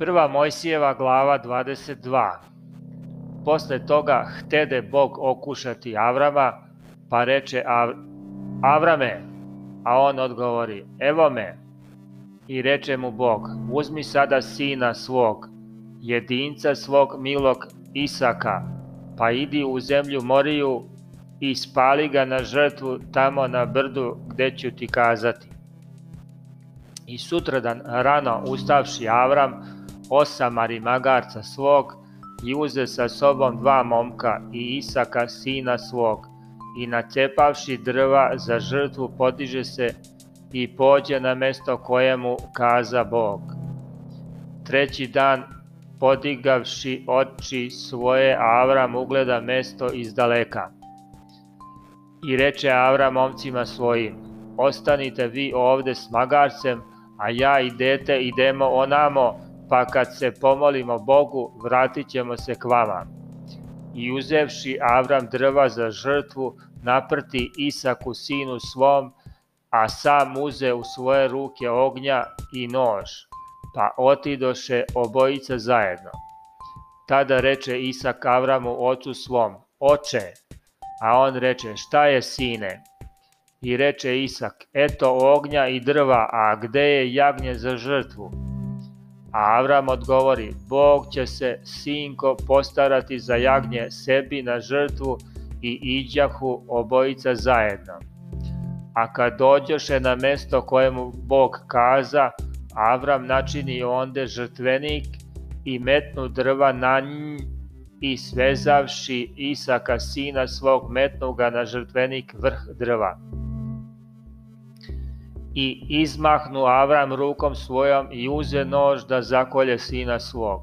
Prva Mojsijeva glava 22 Posle toga htede Bog okušati Avrama, pa reče Av Avrame, a on odgovori, evo me. I reče mu Bog, uzmi sada sina svog jedinca svog milog Isaka, pa idi u zemlju Moriju i spali ga na žrtvu tamo na brdu gde ću ti kazati. I sutradan rano ustavši Avram, osamari magarca svog i uze sa sobom dva momka i Isaka sina svog i nacepavši drva za žrtvu podiže se i pođe na mesto kojemu kaza Bog. Treći dan podigavši oči svoje, Avram ugleda mesto iz daleka. I reče Avram momcima svojim, ostanite vi ovde s magarcem, a ja i dete idemo onamo, pa kad se pomolimo Bogu, vratit ćemo se k vama. I uzevši Avram drva za žrtvu, naprti Isaku sinu svom, a sam uze u svoje ruke ognja i nož, pa otidoše obojica zajedno. Tada reče Isak Avramu ocu svom, oče, a on reče, šta je sine? I reče Isak, eto ognja i drva, a gde je jagnje za žrtvu? A Avram odgovori, Bog će se, sinko, postarati za jagnje sebi na žrtvu i iđahu obojica zajedno. A kad dođoše na mesto kojemu Bog kaza, Avram načini onde žrtvenik i metnu drva na nj i svezavši Isaka sina svog metnu ga na žrtvenik vrh drva. I izmahnu Avram rukom svojom i uze nož da zakolje sina svog.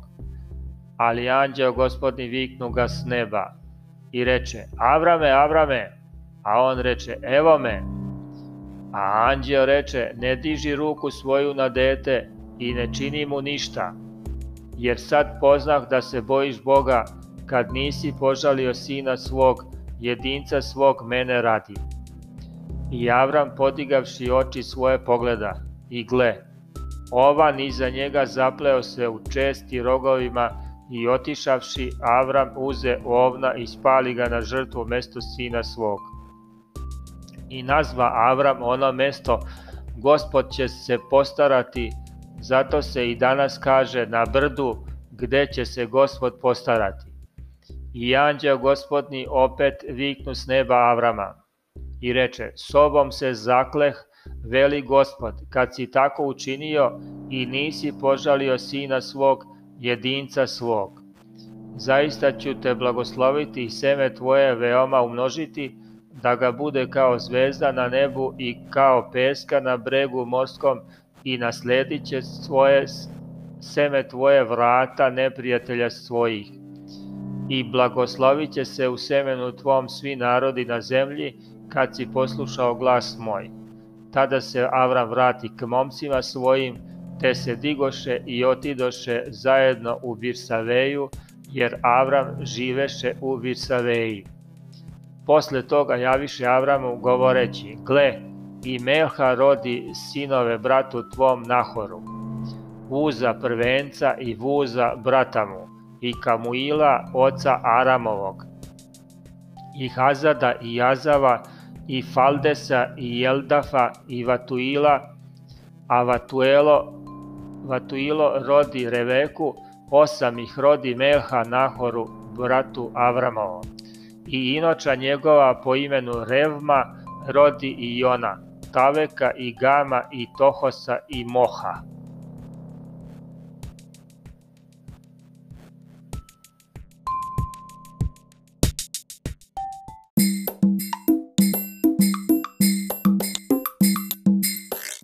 Ali anđeo gospodni viknu ga s neba i reče, Avrame, Avrame, a on reče, evo me. A anđeo reče, ne diži ruku svoju na dete i ne čini mu ništa, jer sad poznah da se bojiš Boga kad nisi požalio sina svog, jedinca svog mene radi. I Avram podigavši oči svoje pogleda, i gle, ovan iza njega zapleo se u česti rogovima i otišavši Avram uze ovna i spali ga na žrtvu mesto sina svog. I nazva Avram ono mesto, gospod će se postarati, zato se i danas kaže na brdu gde će se gospod postarati. I anđeo gospodni opet viknu s neba Avrama i reče, sobom se zakleh, veli gospod, kad si tako učinio i nisi požalio sina svog, jedinca svog. Zaista ću te blagosloviti i seme tvoje veoma umnožiti, da ga bude kao zvezda na nebu i kao peska na bregu morskom i nasledit će svoje seme tvoje vrata neprijatelja svojih i blagoslovit će se u semenu tvom svi narodi na zemlji, kad si poslušao glas moj. Tada se Avram vrati k momcima svojim, te se digoše i otidoše zajedno u Virsaveju, jer Avram živeše u Virsaveji. Posle toga javiše Avramu govoreći, gle, i Melha rodi sinove bratu tvom Nahoru, Vuza prvenca i Vuza brata mu, i Kamuila, oca Aramovog, i Hazada i Jazava, i Faldesa i Jeldafa i Vatuila, a Vatuelo, Vatuilo rodi Reveku, osam ih rodi Melha Nahoru, bratu Avramovom. I inoča njegova po imenu Revma rodi i Jona, Taveka i Gama i Tohosa i Moha.